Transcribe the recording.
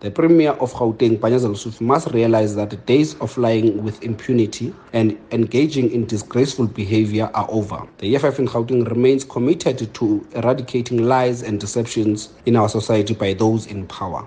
The Premier of Gauteng, Panyaza Lesufi, must realize that the days of lying with impunity and engaging in disgraceful behavior are over. The EFF in Gauteng remains committed to eradicating lies and deceptions in our society by those in power.